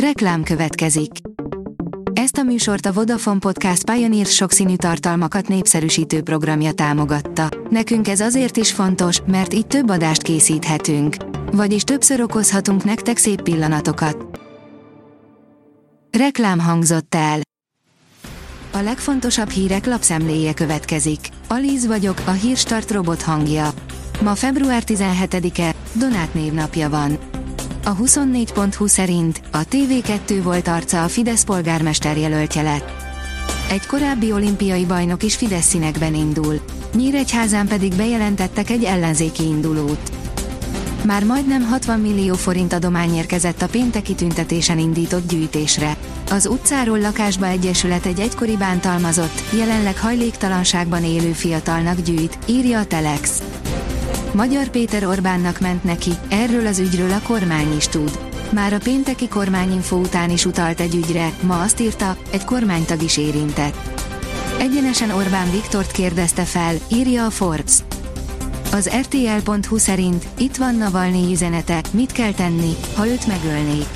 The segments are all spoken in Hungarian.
Reklám következik. Ezt a műsort a Vodafone Podcast Pioneer sokszínű tartalmakat népszerűsítő programja támogatta. Nekünk ez azért is fontos, mert így több adást készíthetünk. Vagyis többször okozhatunk nektek szép pillanatokat. Reklám hangzott el. A legfontosabb hírek lapszemléje következik. Alíz vagyok, a hírstart robot hangja. Ma február 17-e, Donát névnapja van. A 24.20 szerint a TV2 volt arca a Fidesz polgármester jelöltje lett. Egy korábbi olimpiai bajnok is Fidesz színekben indul. Nyíregyházán pedig bejelentettek egy ellenzéki indulót. Már majdnem 60 millió forint adomány érkezett a pénteki tüntetésen indított gyűjtésre. Az utcáról lakásba egyesület egy egykori bántalmazott, jelenleg hajléktalanságban élő fiatalnak gyűjt, írja a Telex. Magyar Péter Orbánnak ment neki, erről az ügyről a kormány is tud. Már a pénteki kormányinfo után is utalt egy ügyre, ma azt írta, egy kormánytag is érintett. Egyenesen Orbán Viktort kérdezte fel, írja a Forbes. Az RTL.hu szerint itt van Navalnyi üzenete, mit kell tenni, ha őt megölnék.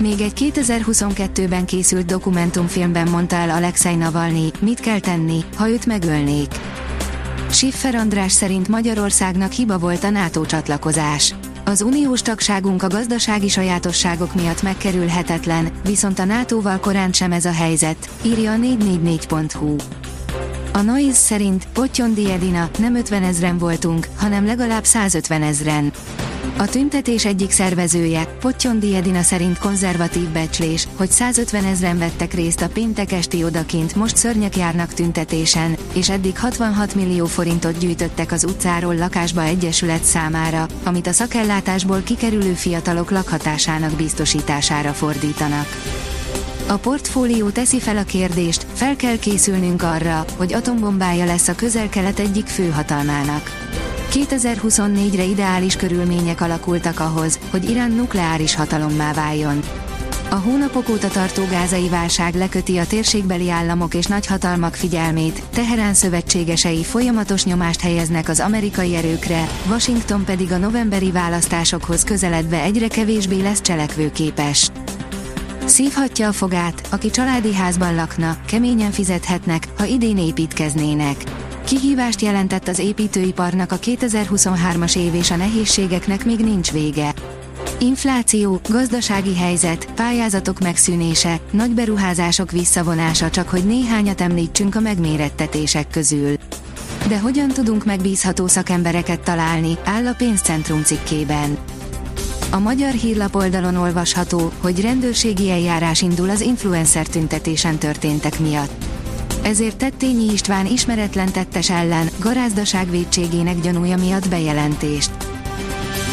Még egy 2022-ben készült dokumentumfilmben mondta el Alexei Navalnyi, mit kell tenni, ha őt megölnék. Schiffer András szerint Magyarországnak hiba volt a NATO csatlakozás. Az uniós tagságunk a gazdasági sajátosságok miatt megkerülhetetlen, viszont a NATO-val korán sem ez a helyzet, írja a 444.hu. A Noise szerint Pottyondi Edina nem 50 ezren voltunk, hanem legalább 150 ezren. A tüntetés egyik szervezője, Pottyondi Edina szerint konzervatív becslés, hogy 150 ezren vettek részt a péntek esti odakint most szörnyek járnak tüntetésen, és eddig 66 millió forintot gyűjtöttek az utcáról lakásba egyesület számára, amit a szakellátásból kikerülő fiatalok lakhatásának biztosítására fordítanak. A portfólió teszi fel a kérdést, fel kell készülnünk arra, hogy atombombája lesz a közel-kelet egyik főhatalmának. 2024-re ideális körülmények alakultak ahhoz, hogy Irán nukleáris hatalommá váljon. A hónapok óta tartó gázai válság leköti a térségbeli államok és nagyhatalmak figyelmét, Teherán szövetségesei folyamatos nyomást helyeznek az amerikai erőkre, Washington pedig a novemberi választásokhoz közeledve egyre kevésbé lesz cselekvőképes. Szívhatja a fogát, aki családi házban lakna, keményen fizethetnek, ha idén építkeznének. Kihívást jelentett az építőiparnak a 2023-as év és a nehézségeknek még nincs vége. Infláció, gazdasági helyzet, pályázatok megszűnése, nagy beruházások visszavonása csak hogy néhányat említsünk a megmérettetések közül. De hogyan tudunk megbízható szakembereket találni, áll a pénzcentrum cikkében. A magyar hírlap oldalon olvasható, hogy rendőrségi eljárás indul az influencer tüntetésen történtek miatt ezért Tettényi István ismeretlen tettes ellen, garázdaság védségének gyanúja miatt bejelentést.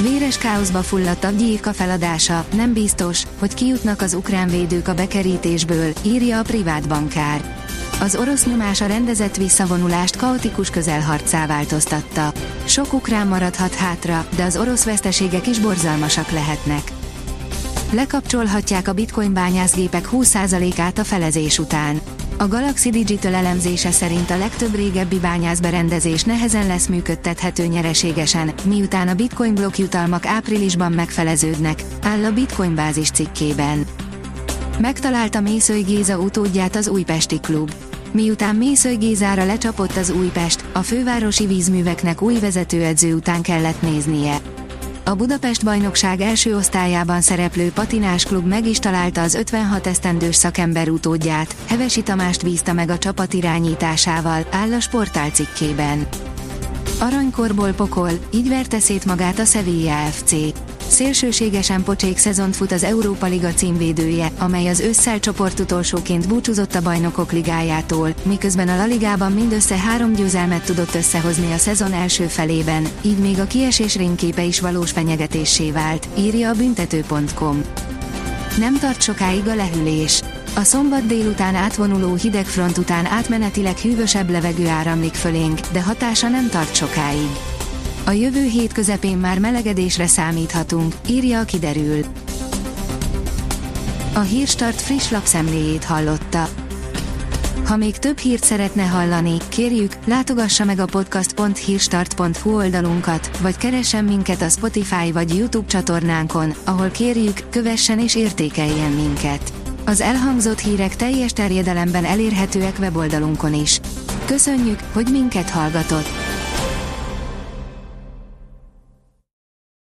Véres káoszba fulladt a gyírka feladása, nem biztos, hogy kijutnak az ukrán védők a bekerítésből, írja a privát bankár. Az orosz nyomás a rendezett visszavonulást kaotikus közelharcá változtatta. Sok ukrán maradhat hátra, de az orosz veszteségek is borzalmasak lehetnek. Lekapcsolhatják a bitcoin bányászgépek 20%-át a felezés után. A Galaxy Digital elemzése szerint a legtöbb régebbi bányászberendezés nehezen lesz működtethető nyereségesen, miután a bitcoin blokkjutalmak áprilisban megfeleződnek, áll a Bitcoin bázis cikkében. Megtalálta Mészői Géza utódját az Újpesti Klub. Miután Mészői Gézára lecsapott az Újpest, a fővárosi vízműveknek új vezetőedző után kellett néznie. A Budapest bajnokság első osztályában szereplő patinás klub meg is találta az 56 esztendős szakember utódját, Hevesi Tamást bízta meg a csapat irányításával, áll a sportál cikkében. Aranykorból pokol, így verte szét magát a Sevilla FC. Szélsőségesen pocsék szezont fut az Európa Liga címvédője, amely az ősszel csoport utolsóként búcsúzott a bajnokok ligájától, miközben a La Ligában mindössze három győzelmet tudott összehozni a szezon első felében, így még a kiesés ringképe is valós fenyegetésé vált, írja a büntető.com. Nem tart sokáig a lehűlés. A szombat délután átvonuló hideg front után átmenetileg hűvösebb levegő áramlik fölénk, de hatása nem tart sokáig. A jövő hét közepén már melegedésre számíthatunk, írja a kiderül. A Hírstart friss lapszemléjét hallotta. Ha még több hírt szeretne hallani, kérjük, látogassa meg a podcast.hírstart.hu oldalunkat, vagy keressen minket a Spotify vagy YouTube csatornánkon, ahol kérjük, kövessen és értékeljen minket. Az elhangzott hírek teljes terjedelemben elérhetőek weboldalunkon is. Köszönjük, hogy minket hallgatott!